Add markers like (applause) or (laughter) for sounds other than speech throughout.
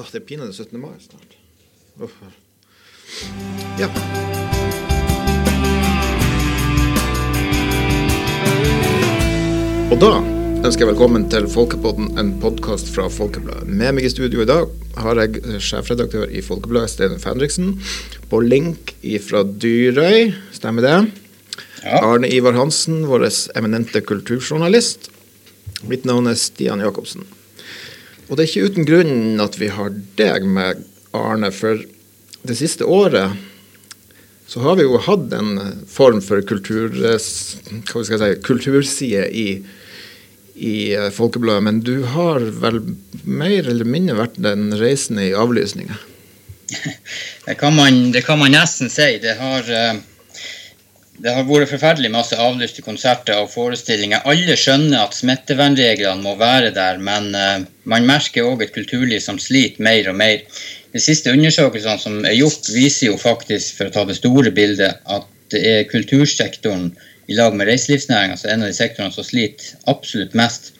Åh, det er pinadø 17. mai snart. Uff. Ja. Og da ønsker jeg velkommen til Folkepodden, en podkast fra Folkebladet. Med meg i studio i dag har jeg sjefredaktør i Folkebladet, Stein Fendriksen. På link fra Dyrøy, stemmer det? Ja. Arne Ivar Hansen, vår eminente kulturjournalist. Mitt navn er Stian Jacobsen. Og det er ikke uten grunn at vi har deg med, Arne, for det siste året så har vi jo hatt en form for kultur, jeg si, kulturside i, i eh, Folkebladet, men du har vel mer eller mindre vært den reisende i avlysninga? (laughs) Det kan man, det kan man nesten si. Det har, eh, det har vært forferdelig masse avlyste konserter og forestillinger. Alle skjønner at smittevernreglene må være der, men eh, man merker òg et kulturliv som sliter mer og mer. De siste undersøkelsene som er gjort, viser jo faktisk, for å ta det store bildet, at det er kultursektoren i lag med reiselivsnæringa som er en av de sektorene som sliter absolutt mest.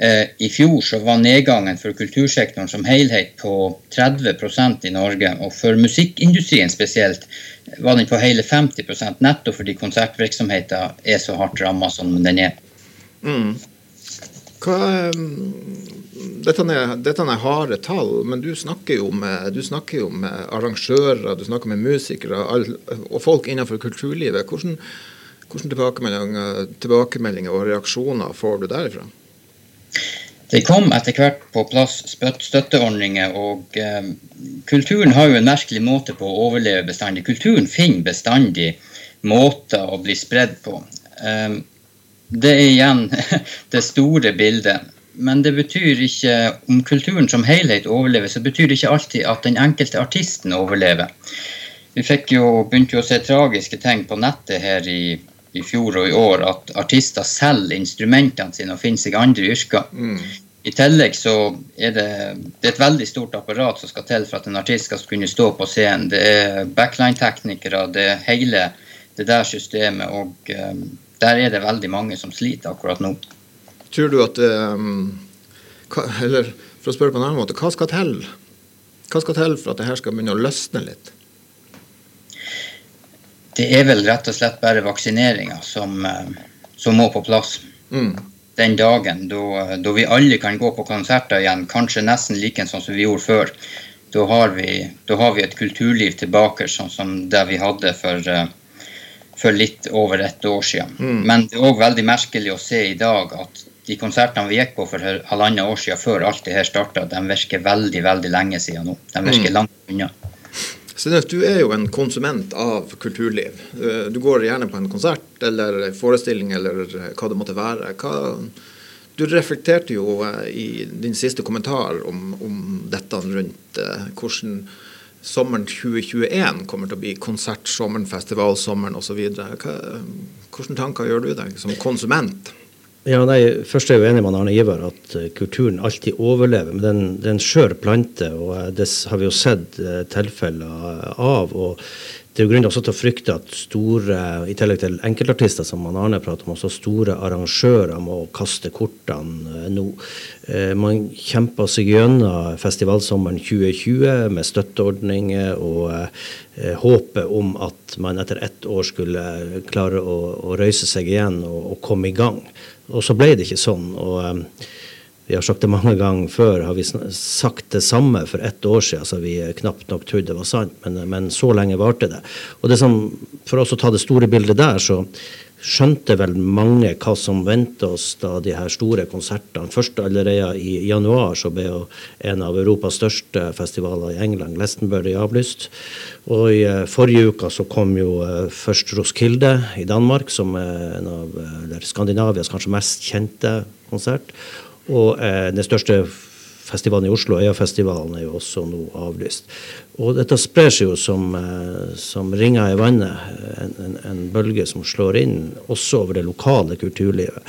Eh, I fjor så var nedgangen for kultursektoren som helhet på 30% i Norge, og for musikkindustrien spesielt var den på hele 50% nettopp fordi konsertvirksomheten er så hardt ramma som den er. Mm. Hva, dette, er, dette er harde tall, men du snakker jo med, snakker jo med arrangører, du snakker med musikere all, og folk innenfor kulturlivet. Hvordan tilbakemeldinger, tilbakemeldinger og reaksjoner får du derifra? Det kom etter hvert på plass støtteordninger, og eh, kulturen har jo en merkelig måte på å overleve bestandig. Kulturen finner bestandig måter å bli spredd på. Eh, det er igjen (laughs) det store bildet. Men det betyr ikke, om kulturen som helhet overlever, så betyr det ikke alltid at den enkelte artisten overlever. Vi fikk jo, begynte jo å se tragiske tegn på nettet her i, i fjor og i år, at artister selger instrumentene sine og finner seg andre yrker. Mm. I tillegg så er det, det er et veldig stort apparat som skal til for at en artist skal kunne stå på scenen. Det er backline-teknikere, det er hele det der systemet. og um, der er det veldig mange som sliter akkurat nå. Tror du at um, hva, Eller for å spørre på en annen måte, hva skal til? Hva skal til for at det her skal begynne å løsne litt? Det er vel rett og slett bare vaksineringa som, som, må på plass. Mm. Den dagen da, da, vi alle kan gå på konserter igjen, kanskje nesten like sånn som vi gjorde før. Da har vi, da har vi et kulturliv tilbake sånn som det vi hadde for for litt over et år siden. Mm. Men det er òg veldig merkelig å se i dag at de konsertene vi gikk på for halvannet år siden, før alt det her starta, de virker veldig veldig lenge siden nå. De virker mm. langt unna. Steff, du er jo en konsument av kulturliv. Du går gjerne på en konsert eller forestilling eller hva det måtte være. Hva, du reflekterte jo i din siste kommentar om, om dette rundt hvordan sommeren 2021 kommer til å bli konsertsommeren, festivalsommeren osv. Hvilke tanker gjør du deg som konsument? Ja, nei, Først er jeg jo enig med Arne Ivar at uh, kulturen alltid overlever. Men den, er skjør plante, og uh, det har vi jo sett uh, tilfeller av. og det er jo grunn også til å frykte at store, i tillegg til enkeltartister, som Arne prater om, også store arrangører må kaste kortene nå. Man kjemper seg gjennom festivalsommeren 2020 med støtteordninger og eh, håpet om at man etter ett år skulle klare å, å røyse seg igjen og, og, komme i gang. Og så ble det ikke sånn. og vi har sagt det mange ganger før, har vi sagt det samme for ett år siden, så vi knapt nok trodde det var sant, men, men så lenge varte det. Og det som, For oss å ta det store bildet der, så skjønte vel mange hva som ventet oss da de her store konsertene. Først allerede i januar så ble jo en av Europas største festivaler i England, Glastonbury, avlyst. Og i eh, forrige uke så kom jo eh, først Roskilde i Danmark, som er en av eller Skandinavias kanskje mest kjente konsert. Og eh, den største festivalen i Oslo, Øyafestivalen, er jo også nå avlyst. Og dette sprer seg jo som, eh, som ringer i vannet, en, en, en, bølge som slår inn også over det lokale kulturlivet.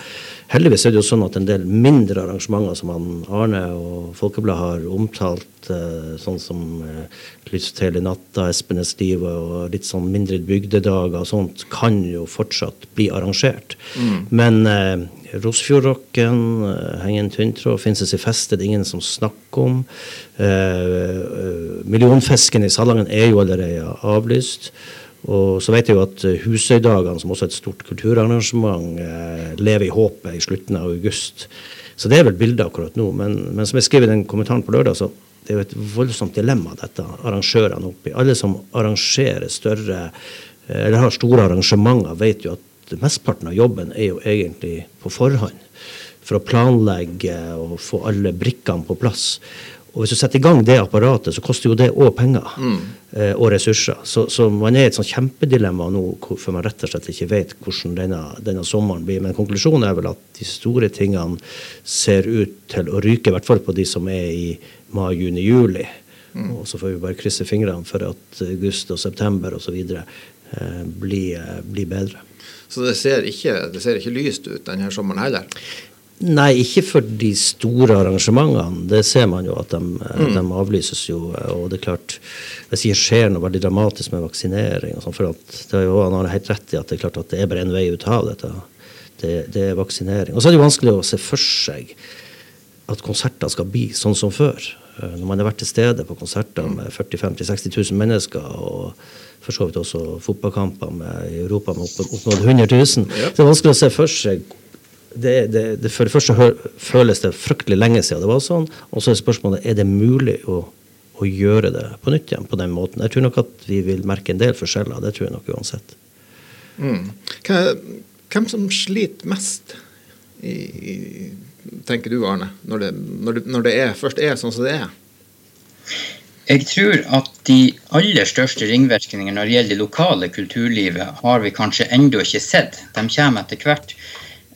Heldigvis er det jo sånn at en del mindre arrangementer som Arne og Folkebladet har omtalt, eh, sånn som eh, i natta, Espenes liv og litt sånn mindre bygdedager og sånt, kan jo fortsatt bli arrangert. Mm. Men Rosfjordrocken Hengen henger en tynntråd. Finnes i festet, det ingen som snakker om. Eh, millionfisken i Salangen er jo allerede avlyst. Og så vet jeg jo at Husøydagene, som også er et stort kulturarrangement, lever i håpet i slutten av august. Så det er vel bildet akkurat nå. Men, men som jeg skrev i den kommentaren på lørdag, så det er jo et voldsomt dilemma, dette arrangørene oppi. Alle som arrangerer større, eller har store arrangementer, vet jo at mesteparten av jobben er jo egentlig på forhånd. For å planlegge og få alle brikkene på plass. Og hvis du setter i gang det apparatet, så koster jo det òg penger mm. eh, og ressurser. Så, så, man er i et sånt kjempedilemma nå for man rett og slett ikke vet hvordan denne, denne, sommeren blir. Men konklusjonen er vel at de store tingene ser ut til å ryke, i hvert fall på de som er i mai, juni, juli. Mm. Og så får vi bare krysse fingrene for at august og september osv. Eh, blir, eh, bedre. Så det ser ikke, det ser ikke lyst ut denne sommeren heller? Nei, ikke for de store arrangementene. Det ser man jo at de, mm. de avlyses jo. Og det er klart, hvis det skjer noe veldig dramatisk med vaksinering og sånn, for det er jo, Han har helt rett i at det er klart at det er bare en vei ut av dette. Det, det er vaksinering. Og så er det jo vanskelig å se for seg at konserter skal bli sånn som før. Når man har vært til stede på konserter med 40 50 60 000 mennesker. og for så vidt også fotballkamper med, i Europa med opp, oppnådd mot 100 000. Ja. Det er vanskelig å se for seg det, det, det, For det første føles det fryktelig lenge siden det var sånn. Og så er spørsmålet er det mulig å, å, gjøre det på nytt igjen på den måten. Jeg tror nok at vi vil merke en del forskjeller. Det tror jeg nok uansett. Mm. Hvem som sliter mest, i, i, tenker du Arne, når det, når, når det er, først er sånn som det er? Jeg tror at de aller største ringvirkningene når det gjelder det lokale kulturlivet, har vi kanskje ennå ikke sett. De kommer etter hvert.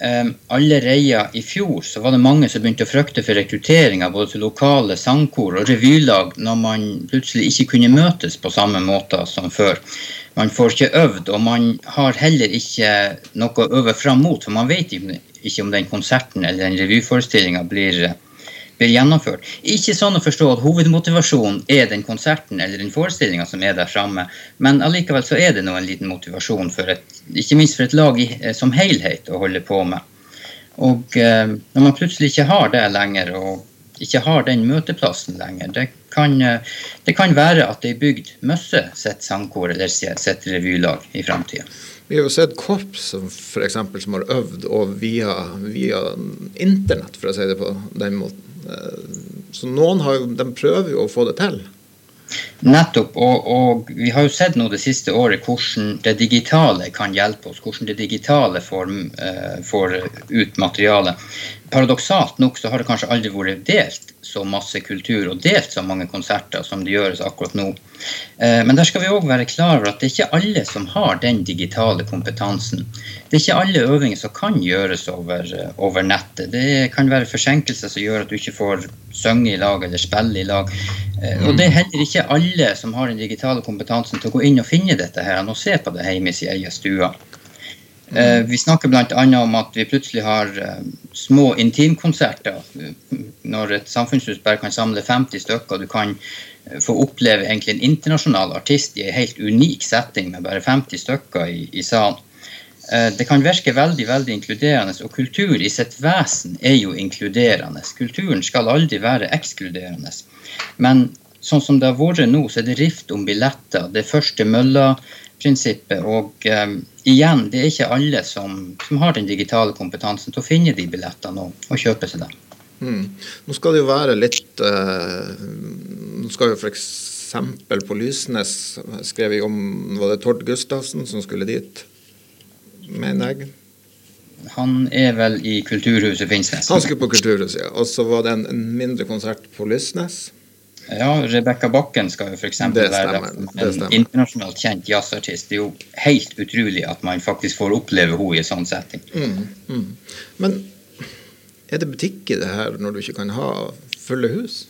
Um, allerede i fjor så var det mange som begynte å frykte for rekrutteringa både til lokale sangkor og revylag når man plutselig ikke kunne møtes på samme måte som før. Man får ikke øvd, og man har heller ikke noe å øve fram mot, for man vet ikke om den konserten eller den revyforestillinga blir blir gjennomført. Ikke sånn å forstå at hovedmotivasjonen er den konserten eller den forestillinga som er der framme, men allikevel så er det nå en liten motivasjon, et, ikke minst for et lag i, eh, som helhet, å holde på med. Og eh, når man plutselig ikke har det lenger, og ikke har den møteplassen lenger, det kan, eh, det kan være at ei bygd mister sitt sangkor eller sitt revylag i framtida. Vi har jo sett korps som, for eksempel, som har øvd via, via internett, for å si det på den måten. Eh, så noen har de prøver jo å få det til. Nettopp. Og, og, vi har jo sett nå det siste året hvordan det digitale kan hjelpe oss. Hvordan det digitale får, uh, får ut materiale. Paradoksalt nok så har det kanskje aldri vært delt så masse kultur og delt så mange konserter som det gjøres akkurat nå. Uh, men der skal vi òg være klar over at det er ikke alle som har den digitale kompetansen. Det er ikke alle øvinger som kan gjøres over, uh, over nettet. Det kan være forsinkelser som gjør at du ikke får synge i lag eller spille i lag. Og det er heller ikke alle som har den digitale kompetansen til å gå inn og finne dette her og se på det hjemme i sin egen stue. Mm. Vi snakker bl.a. om at vi plutselig har eh, små intimkonserter. Når et samfunnshus bare kan samle 50 stykker, du kan eh, få oppleve egentlig en internasjonal artist i en helt unik setting med bare 50 stykker i, i salen. Det kan virke veldig veldig inkluderende, og kultur i sitt vesen er jo inkluderende. Kulturen skal aldri være ekskluderende. Men sånn som det har vært nå, så er det rift om billetter. Det første mølla-prinsippet. Og igjen, det er ikke alle som, som, har den digitale kompetansen til å finne de billettene og, og kjøpe seg dem. Mm. Nå skal det jo være litt uh, Nå skal jo f.eks. på Lysnes skrev vi om Var det Tord Gustavsen som skulle dit, mener jeg? Han er vel i Kulturhuset Finnsnes. Han skulle på Kulturhuset, ja. Og så var det en, en mindre konsert på Lysnes. Ja, Rebekka Bakken skal jo f.eks. være en internasjonalt kjent jazzartist. Det er jo helt utrolig at man faktisk får oppleve henne i en sånn setting. Mm, mm. Men er det butikk i det her når du ikke kan ha fulle hus?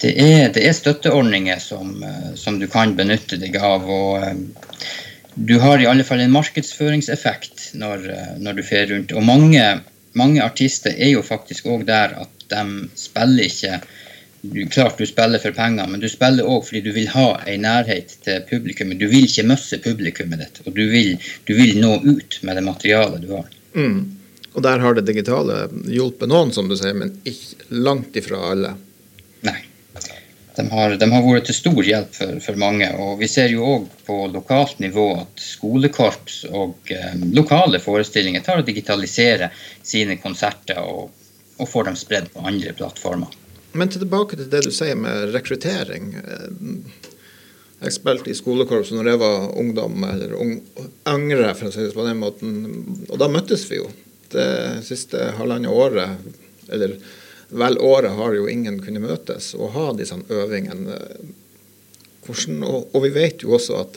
Det er, det er støtteordninger som, som, du kan benytte deg av. og eh, Du har i alle fall en markedsføringseffekt når, når du fer rundt. Og mange, mange artister er jo faktisk òg der at de spiller ikke du, klart du spiller for penger, men du spiller òg fordi du vil ha en nærhet til publikummet. Du vil ikke møsse publikummet ditt, og du vil, du vil, nå ut med det materialet du har. Mm. Og der har det digitale hjulpet noen, som du sier, men ikke langt ifra alle. Nei. De har, de har vært til stor hjelp for, for, mange. Og vi ser jo òg på lokalt nivå at skolekorps og eh, lokale forestillinger tar og digitaliserer sine konserter og, og får dem spredd på andre plattformer. Men tilbake til det du sier med rekruttering. Jeg spilte i skolekorpset når jeg var ungdom, eller ung, yngre, for å si det på den måten. Og da møttes vi jo. Det siste halvannet året, eller vel året, har jo ingen kunnet møtes og ha disse øvingene. Hvordan, og, og, vi vet jo også at,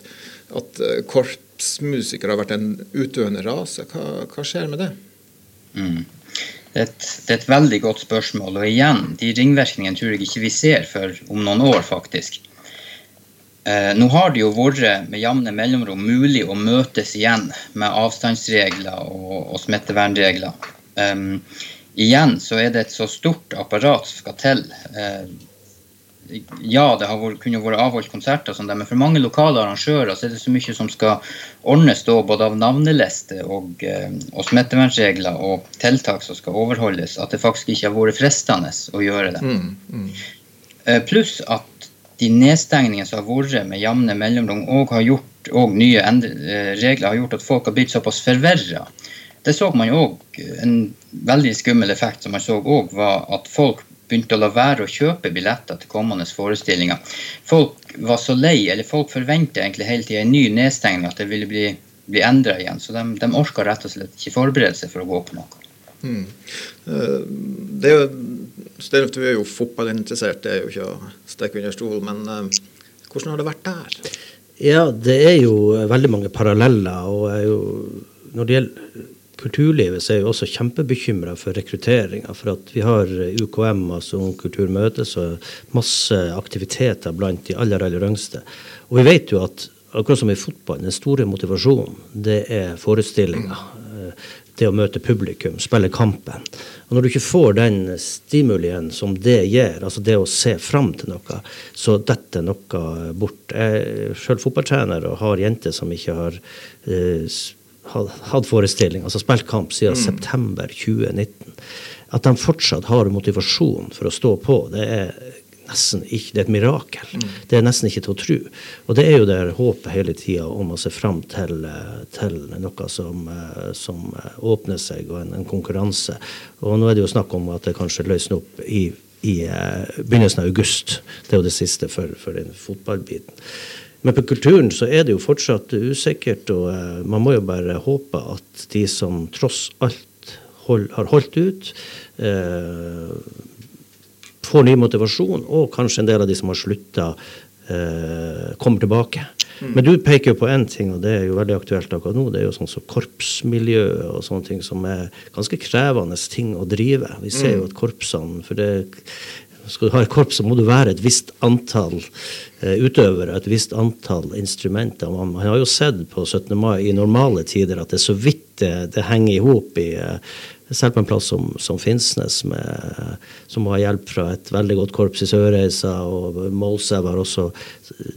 at eh, korpsmusikere har vært en utdøende rase. Hva, hva skjer med det? Mm. Det er, et, det er, et, veldig godt spørsmål. Og igjen, de ringvirkningene tror jeg ikke vi ser før om noen år, faktisk. Eh, nå har det jo vært med jevne mellomrom mulig å møtes igjen med avstandsregler og, og smittevernregler. Um, igjen så er det et så stort apparat som skal til. Eh, ja, det har vært, kunne vært avholdt konserter, sånn der, men for mange lokale arrangører så er det så mye som skal ordnes da, både av navneliste og, eh, og smittevernregler og tiltak som skal overholdes, at det faktisk ikke har vært fristende å gjøre det. Mm, mm. Eh, pluss at de nedstengningene som har vært med jevne mellomrom, og har gjort, og nye eh, regler har gjort at folk har blitt såpass forverra. Det så man òg. En veldig skummel effekt som man så òg, var at folk begynte å la være å kjøpe billetter til kommende forestillinger. Folk var så lei, eller folk forventa egentlig hele tida en ny nedstengning, at det ville bli, bli endra igjen. Så de, de orka rett og slett ikke forberede seg for å gå på noe. Mm. Det er jo, Steinulf, du er jo fotballinteressert, det er jo ikke å stikke under stol, men uh, hvordan har det vært der? Ja, det er jo veldig mange paralleller. og jo, Når det gjelder kulturlivet er jo også kjempebekymra for rekrutteringa. For at vi har UKM, altså Ung Kultur Møtes, og masse aktiviteter blant de aller, aller yngste. Og vi vet jo at akkurat som i fotball, den store motivasjonen, det er forestillinga. Det å møte publikum, spille kampen. Og når du ikke får den stimulien som det gir, altså det å se fram til noe, så detter noe bort. Jeg er sjøl fotballtrener og har jenter som ikke har eh, hatt forestilling, altså spilt kamp siden mm. september 2019. At de fortsatt har motivasjon for å stå på, det er nesten ikke, det er et mirakel. Mm. Det er nesten ikke til å tro. Og det er jo der håpet hele tida om å se fram til, til noe som, som, åpner seg, og en, en, konkurranse. Og nå er det jo snakk om at det kanskje løsner opp i, i begynnelsen av august. Det er jo det siste for, for den fotballbiten. Men på kulturen så er det jo fortsatt usikkert, og uh, man må jo bare håpe at de som tross alt hold, har holdt ut, eh, får ny motivasjon, og kanskje en del av de som har slutta, eh, kommer tilbake. Mm. Men du peker jo på én ting, og det er jo veldig aktuelt akkurat nå. Det er jo sånn som korpsmiljø og sånne ting som er ganske krevende ting å drive. Vi ser jo mm. at korpsene For det skal du ha et korps, så må du være et visst antall eh, utøvere, et visst antall instrumenter. Man, man, har jo sett på 17. mai i normale tider at det er så vidt det, det henger i hop i uh, selv på en plass som, som Finnsnes, med, som har hjelp fra et veldig godt korps i Sørreisa, og Målselv har også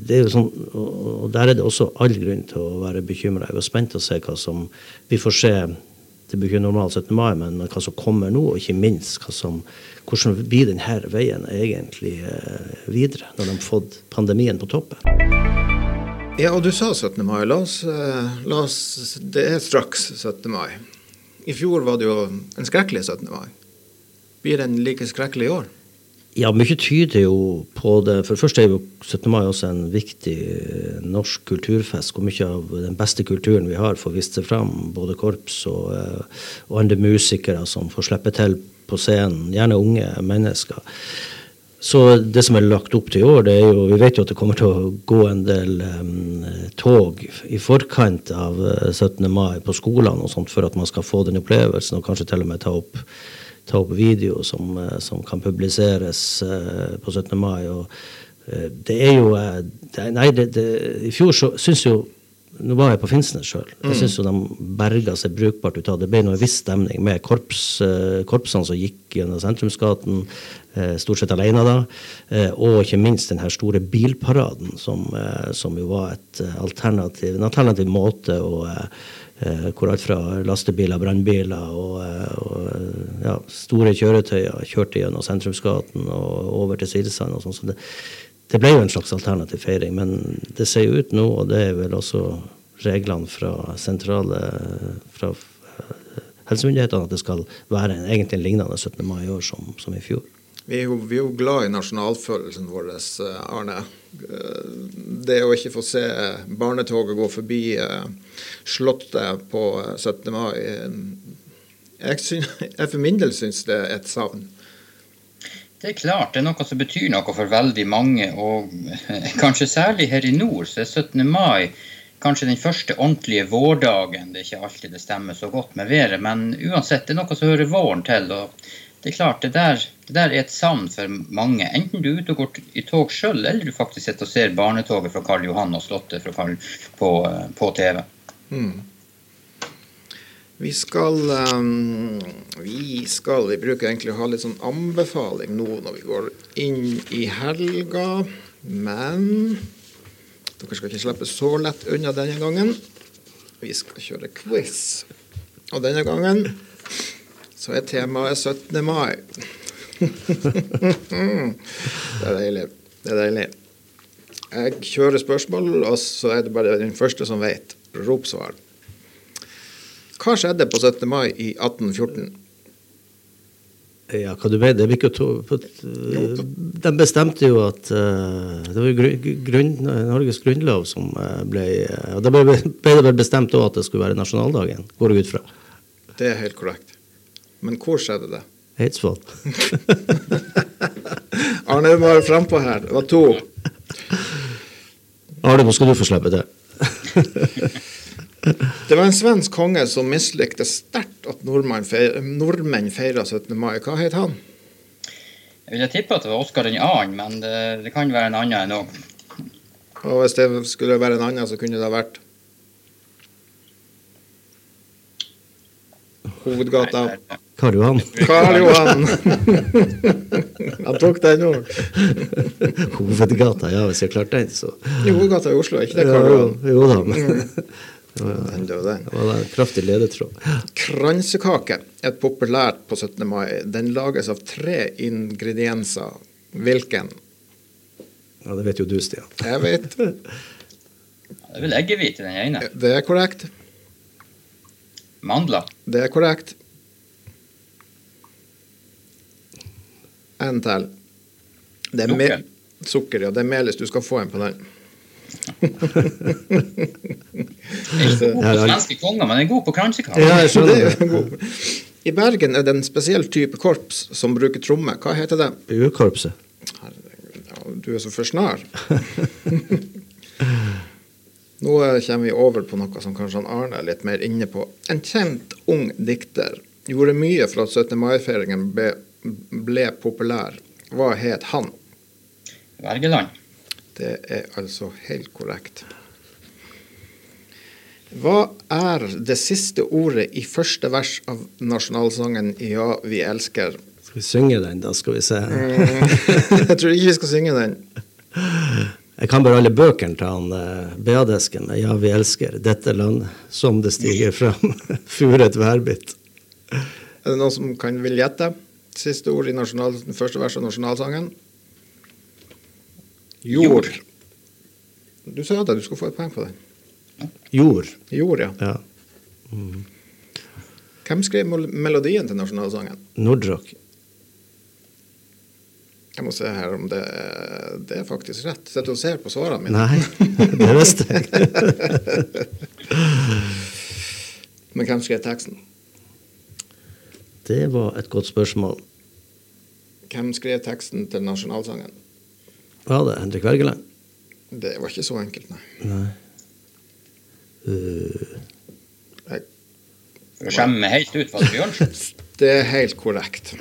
det er jo sånn, og Der er det også all grunn til å være bekymra. Jeg er spent å se hva som vi får se. Det blir ikke normal 17. mai, men hva som kommer nå, og ikke minst hva som hvordan blir denne veien egentlig eh, videre, når de har fått pandemien på toppen? Ja, og du sa 17. mai. La oss, eh, la oss, Det er straks 17. mai. I fjor var det jo en skrekkelig 17. mai. Blir den like skrekkelig i år? Ja, mye tyder jo på det. For det første er jo 17. mai også en viktig eh, norsk kulturfest, hvor mye av den beste kulturen vi har, får vist seg fram. Både korps og, og andre musikere som får slippe til på scenen, gjerne unge mennesker. Så det som er lagt opp til i år, det er jo Vi vet jo at det kommer til å gå en del um, tog i forkant av 17. Eh, mai på skolene og sånt for at man skal få den opplevelsen, og kanskje til og med ta opp, ta opp video som, uh, som, kan publiseres uh, på 17. mai. og uh, det er jo Nei, det, det, i fjor så syns jo Nå var jeg på Finnsnes sjøl. Jeg Mm. syns de berga seg brukbart ut av det. Ble noe viss stemning med korps, eh, korpsene som gikk gjennom sentrumsgaten, eh, stort sett alene da. eh, Og ikke minst den her store bilparaden, som, som jo var alternativ, en alternativ måte å hvor alt fra lastebiler, brannbiler og, og ja, store kjøretøyer kjørte gjennom sentrumsgaten og over til Silsand og sånn. Så det, det ble jo en slags alternativ feiring, men det ser jo ut nå, og det er vel også reglene fra sentrale fra eh, helsemyndighetene, at det skal være en, egentlig en lignende 17. mai i år som, som i fjor. Vi er, jo, vi er jo glad i nasjonalfølelsen vår, eh, Arne. Eh, Det å ikke få se barnetoget gå forbi Slottet på eh, 17. mai Jeg, synes, (laughs) jeg for min del syns det er et savn. Det er klart, det er noe som betyr noe for veldig mange, og (laughs) kanskje særlig her i nord. Så er 17. mai kanskje den første ordentlige vårdagen. Det er ikke alltid det stemmer så godt med været, men uansett, det er noe som hører våren til. og det er klart, det der, det der er et savn for mange. Enten du er ute og går i tog sjøl, eller du faktisk sitter og ser barnetoget fra Karl Johan og Slottet på, eh, på TV. Mm. Vi skal, um, vi skal Vi bruker egentlig å ha litt sånn anbefaling nå når vi går inn i helga, men dere skal ikke slippe så lett unna denne gangen. Vi skal kjøre quiz. Og denne gangen så er temaet 17. mai. (laughs) det er deilig. Det er deilig. Jeg kjører spørsmål, og så er det bare den første som vet. Rop svar. Hva skjedde på 17. mai i 1814? Ja, hva du mener? Ikke to, de bestemte jo at eh, Det var grunn, Norges grunnlov som eh, ble eh, Og da ble, ble det bestemt òg at det skulle være nasjonaldagen, går jeg ut fra. Det er helt korrekt. Men hvor skjedde det? Eidsvoll. (laughs) Arne må være frampå her. Det var to. Arne, nå skal du få slippe til. (laughs) Det var en svensk konge som mislikte sterkt at nordmenn feir, nordmenn feira 17. mai. Hva het han? Jeg ville tippe at det var Oskar 2., men det, det kan være en annen enn òg. Og hvis det skulle være en annen, så kunne det ha vært Hovedgata. Karl Johan. Karl Johan! (laughs) Han tok den nå. Hovedgata, ja, hvis jeg klarte den, så Hovedgata i Oslo, er ikke det Karl Johan? Jo da, men Den døde. det var en kraftig ledetråd. Kransekake er populært på 17. mai. Den lages av tre ingredienser. Hvilken? Ja, det vet jo du, Stian. Jeg vet. (laughs) Det er vel eggehvite, den ene. Det er korrekt. Mandler. Det er korrekt. En til. Det er Sukker. Sukker, ja. Det er melis. Du skal få en på den. Er ikke god på svenske konger, men er god på kransekake. Ja. (laughs) I Bergen er det en spesiell type korps som bruker tromme. Hva heter det? Buekorpset. Du er så for snar. (laughs) Nå kommer vi over på noe som kanskje han Arne er litt mer inne på. En kjent ung dikter gjorde mye for at 17. mai-feiringen ble, ble populær. Hva het han? Wergeland. Det er altså helt korrekt. Hva er det siste ordet i første vers av nasjonalsangen 'Ja, vi elsker'? Skal vi synge den, da skal vi se. (laughs) Jeg tror ikke vi skal synge den. Jeg kan bare alle bøkene til han eh, Beadesken med 'Ja, vi elsker dette landet som det stiger fram'. (laughs) Furet værbitt. Er det noen som kan vil gjette? Siste ord i første vers av nasjonalsangen? Jord. Du sa det, du skal få et poeng på den. Jord. Jord, ja. Ja. Hvem skrev melodien til nasjonalsangen? Nordrock. Jeg må se her om det, det er faktisk rett. Sitter og ser på svarene mine? Nei, (laughs) det visste jeg. (laughs) Men hvem skrev teksten? Det var et godt spørsmål. Hvem skrev teksten til nasjonalsangen? Var det Henrik Wergeland? Det var ikke så enkelt, nei. Nei. Uh, Jeg, For å helt ut, det Bjørnsen? (laughs) det er helt korrekt.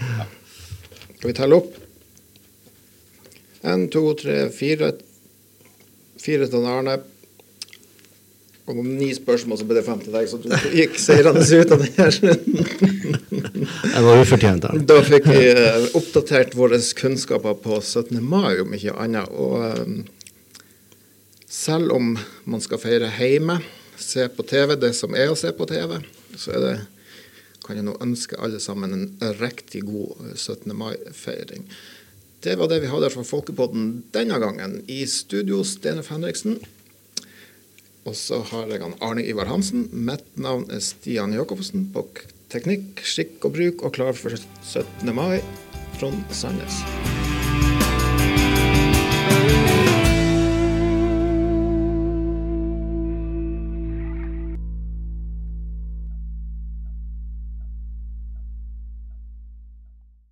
Skal vi telle opp? En, to, tre, fire. Fire til Arne. Og om ni spørsmål, så ble det fem til deg, så du gikk seirende ut av denne runden. Det var ufortjent. da. Da fikk vi eh, oppdatert våre kunnskaper på 17. mai, om ikke annet. Og eh, selv om man skal feire hjemme, se på TV, det som er å se på TV, så det kan jeg nå ønske alle sammen en riktig god eh, 17. mai-feiring. Det var det vi hadde fra Folkepodden denne gangen. I studio Stenef Henriksen. Og så har jeg Arne Ivar Hansen. Mitt navn er Stian Jacobsen på teknikk, skikk og bruk, og klar for 17. mai. Trond Sandnes.